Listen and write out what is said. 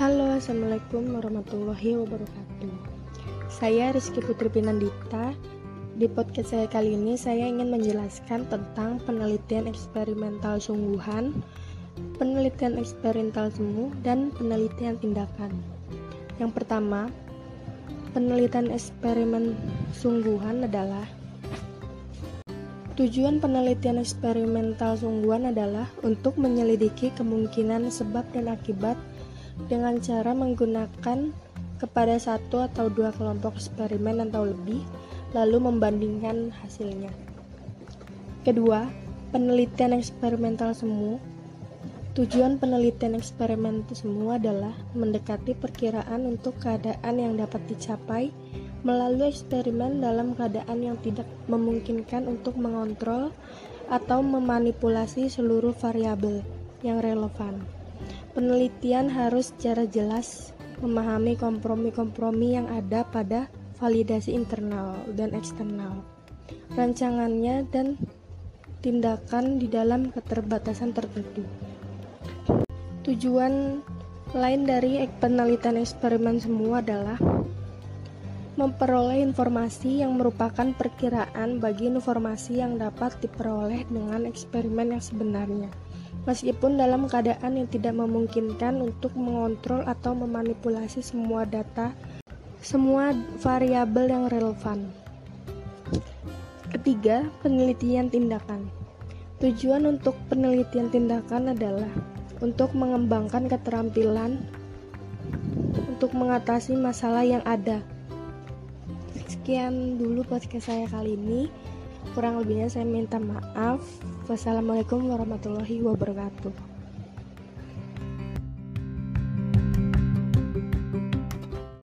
Halo, Assalamualaikum warahmatullahi wabarakatuh. Saya Rizky Putri Pinandita. Di podcast saya kali ini, saya ingin menjelaskan tentang penelitian eksperimental sungguhan, penelitian eksperimental semu, dan penelitian tindakan. Yang pertama, penelitian eksperimen sungguhan adalah Tujuan penelitian eksperimental sungguhan adalah untuk menyelidiki kemungkinan sebab dan akibat dengan cara menggunakan kepada satu atau dua kelompok eksperimen atau lebih, lalu membandingkan hasilnya. Kedua, penelitian eksperimental semu. Tujuan penelitian eksperimen semu adalah mendekati perkiraan untuk keadaan yang dapat dicapai melalui eksperimen dalam keadaan yang tidak memungkinkan untuk mengontrol atau memanipulasi seluruh variabel yang relevan. Penelitian harus secara jelas memahami kompromi-kompromi yang ada pada validasi internal dan eksternal, rancangannya, dan tindakan di dalam keterbatasan tertentu. Tujuan lain dari penelitian eksperimen semua adalah memperoleh informasi yang merupakan perkiraan bagi informasi yang dapat diperoleh dengan eksperimen yang sebenarnya, meskipun dalam keadaan yang tidak memungkinkan untuk mengontrol atau memanipulasi semua data, semua variabel yang relevan. Ketiga, penelitian tindakan. Tujuan untuk penelitian tindakan adalah untuk mengembangkan keterampilan untuk mengatasi masalah yang ada sekian dulu podcast saya kali ini. Kurang lebihnya saya minta maaf. Wassalamualaikum warahmatullahi wabarakatuh.